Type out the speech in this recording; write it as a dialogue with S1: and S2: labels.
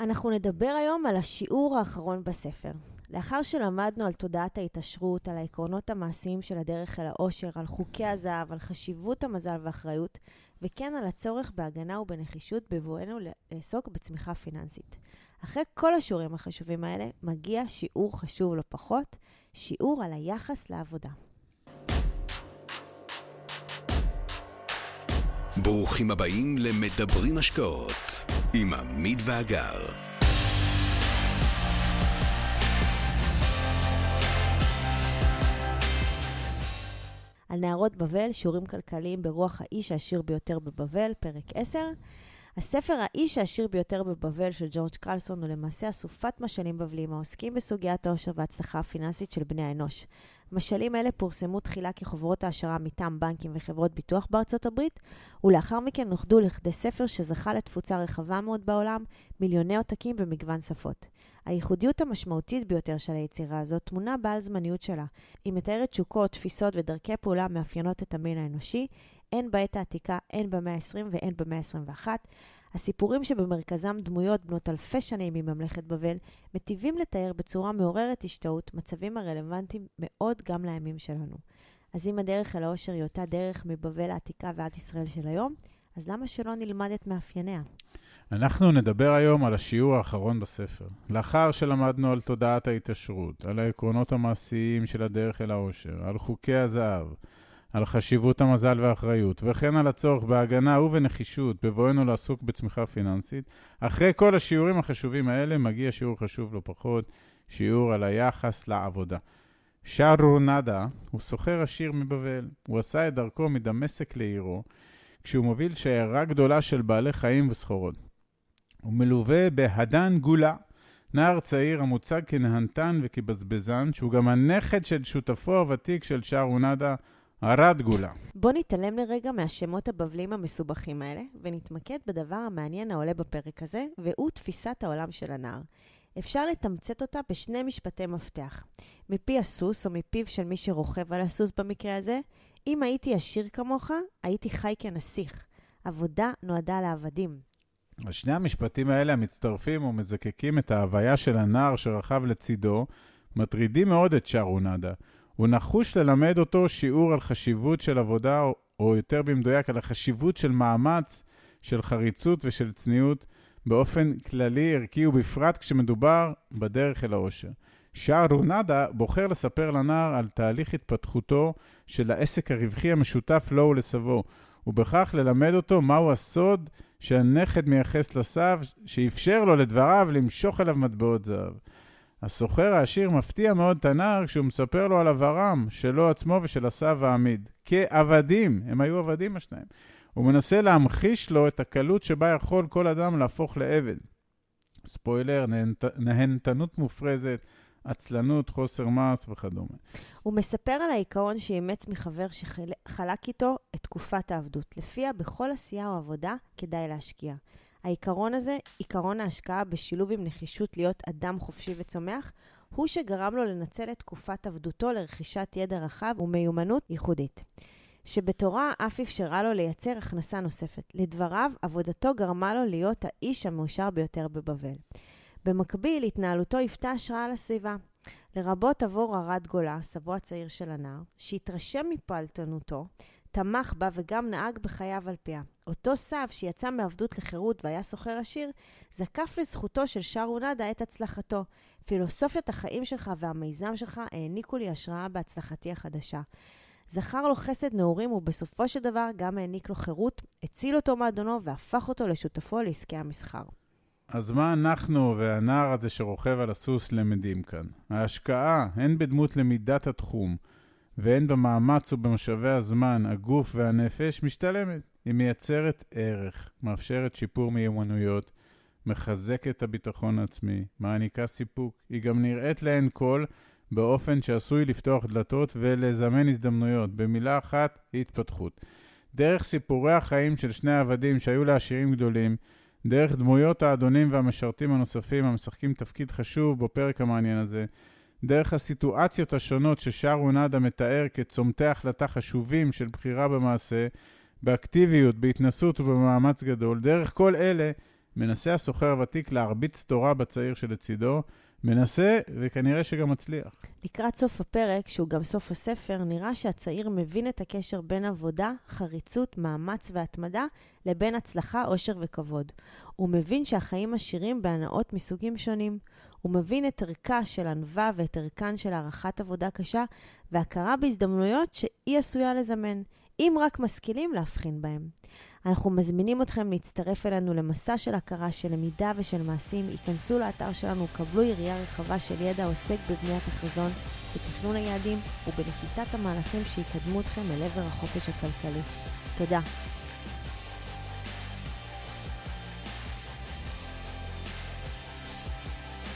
S1: אנחנו נדבר היום על השיעור האחרון בספר. לאחר שלמדנו על תודעת ההתעשרות, על העקרונות המעשיים של הדרך אל העושר, על חוקי הזהב, על חשיבות המזל והאחריות, וכן על הצורך בהגנה ובנחישות בבואנו לעסוק בצמיחה פיננסית. אחרי כל השיעורים החשובים האלה, מגיע שיעור חשוב לא פחות, שיעור על היחס לעבודה.
S2: ברוכים הבאים למדברים השקעות עם עמית ואגר.
S1: על נערות בבל, שיעורים כלכליים ברוח האיש העשיר ביותר בבבל, פרק 10. הספר האיש העשיר ביותר בבבל של ג'ורג' קרלסון הוא למעשה אסופת משלים בבליים העוסקים בסוגיית העושר וההצלחה הפיננסית של בני האנוש. משלים אלה פורסמו תחילה כחוברות העשרה מטעם בנקים וחברות ביטוח בארצות הברית, ולאחר מכן נוחדו לכדי ספר שזכה לתפוצה רחבה מאוד בעולם, מיליוני עותקים במגוון שפות. הייחודיות המשמעותית ביותר של היצירה הזאת תמונה בעל זמניות שלה. היא מתארת תשוקות, תפיסות ודרכי פעולה המאפיינות את המין האנושי, הן בעת העתיקה, הן במאה ה-20 והן במאה ה-21. הסיפורים שבמרכזם דמויות בנות אלפי שנים מממלכת בבל, מטיבים לתאר בצורה מעוררת השתאות מצבים הרלוונטיים מאוד גם לימים שלנו. אז אם הדרך אל העושר היא אותה דרך מבבל העתיקה ועד ישראל של היום, אז למה שלא נלמד את מאפייניה?
S3: אנחנו נדבר היום על השיעור האחרון בספר. לאחר שלמדנו על תודעת ההתעשרות, על העקרונות המעשיים של הדרך אל העושר, על חוקי הזהב, על חשיבות המזל והאחריות, וכן על הצורך בהגנה ובנחישות בבואנו לעסוק בצמיחה פיננסית. אחרי כל השיעורים החשובים האלה, מגיע שיעור חשוב לא פחות, שיעור על היחס לעבודה. שרו נאדה הוא סוחר עשיר מבבל. הוא עשה את דרכו מדמשק לעירו, כשהוא מוביל שיירה גדולה של בעלי חיים וסחורות. הוא מלווה בהדן גולה, נער צעיר המוצג כנהנתן וכבזבזן, שהוא גם הנכד של שותפו הוותיק של שרו נאדה, ערד גולה.
S1: בוא נתעלם לרגע מהשמות הבבליים המסובכים האלה, ונתמקד בדבר המעניין העולה בפרק הזה, והוא תפיסת העולם של הנער. אפשר לתמצת אותה בשני משפטי מפתח. מפי הסוס, או מפיו של מי שרוכב על הסוס במקרה הזה, אם הייתי עשיר כמוך, הייתי חי כנסיך. עבודה נועדה לעבדים.
S3: שני המשפטים האלה המצטרפים ומזקקים את ההוויה של הנער שרכב לצידו, מטרידים מאוד את שרונדה. הוא נחוש ללמד אותו שיעור על חשיבות של עבודה, או, יותר במדויק, על החשיבות של מאמץ, של חריצות ושל צניעות, באופן כללי, ערכי, ובפרט כשמדובר בדרך אל העושר. שער רונדה בוחר לספר לנער על תהליך התפתחותו של העסק הרווחי המשותף לו ולסבו, ובכך ללמד אותו מהו הסוד שהנכד מייחס לסב, שאפשר לו לדבריו למשוך אליו מטבעות זהב. הסוחר העשיר מפתיע מאוד את הנער כשהוא מספר לו על עברם, שלו עצמו ושל הסב העמיד. כעבדים, הם היו עבדים השניים. הוא מנסה להמחיש לו את הקלות שבה יכול כל אדם להפוך לעבד. ספוילר, נהנת, נהנתנות מופרזת, עצלנות, חוסר מעש וכדומה.
S1: הוא מספר על העיקרון שאימץ מחבר שחלק איתו את תקופת העבדות, לפיה בכל עשייה או עבודה כדאי להשקיע. העיקרון הזה, עיקרון ההשקעה בשילוב עם נחישות להיות אדם חופשי וצומח, הוא שגרם לו לנצל את תקופת עבדותו לרכישת ידע רחב ומיומנות ייחודית. שבתורה אף אפשרה לו לייצר הכנסה נוספת. לדבריו, עבודתו גרמה לו להיות האיש המאושר ביותר בבבל. במקביל, התנהלותו היוותה השראה לסביבה. לרבות עבור ארד גולה, סבו הצעיר של הנער, שהתרשם מפעלתנותו, תמך בה וגם נהג בחייו על פיה. אותו סב שיצא מעבדות לחירות והיה סוחר עשיר, זקף לזכותו של שרו נדה את הצלחתו. פילוסופיית החיים שלך והמיזם שלך העניקו לי השראה בהצלחתי החדשה. זכר לו חסד נעורים ובסופו של דבר גם העניק לו חירות, הציל אותו מאדונו והפך אותו לשותפו לעסקי המסחר.
S3: אז מה אנחנו והנער הזה שרוכב על הסוס למדים כאן? ההשקעה, הן בדמות למידת התחום, והן במאמץ ובמשאבי הזמן, הגוף והנפש, משתלמת. היא מייצרת ערך, מאפשרת שיפור מיומנויות, מחזקת את הביטחון העצמי, מעניקה סיפוק. היא גם נראית לעין כל באופן שעשוי לפתוח דלתות ולזמן הזדמנויות. במילה אחת, התפתחות. דרך סיפורי החיים של שני העבדים שהיו לעשירים גדולים, דרך דמויות האדונים והמשרתים הנוספים המשחקים תפקיד חשוב בפרק המעניין הזה, דרך הסיטואציות השונות ששרו נאדה מתאר כצומתי החלטה חשובים של בחירה במעשה, באקטיביות, בהתנסות ובמאמץ גדול, דרך כל אלה מנסה הסוחר הוותיק להרביץ תורה בצעיר שלצידו, מנסה, וכנראה שגם מצליח.
S1: לקראת סוף הפרק, שהוא גם סוף הספר, נראה שהצעיר מבין את הקשר בין עבודה, חריצות, מאמץ והתמדה, לבין הצלחה, עושר וכבוד. הוא מבין שהחיים עשירים בהנאות מסוגים שונים. הוא מבין את ערכה של ענווה ואת ערכן של הערכת עבודה קשה, והכרה בהזדמנויות שהיא עשויה לזמן, אם רק משכילים להבחין בהם. אנחנו מזמינים אתכם להצטרף אלינו למסע של הכרה, של למידה ושל מעשים. היכנסו לאתר שלנו, קבלו יריעה רחבה של ידע העוסק בבניית החזון, בתכנון היעדים ובנקיטת המהלכים שיקדמו אתכם אל עבר החופש הכלכלי. תודה.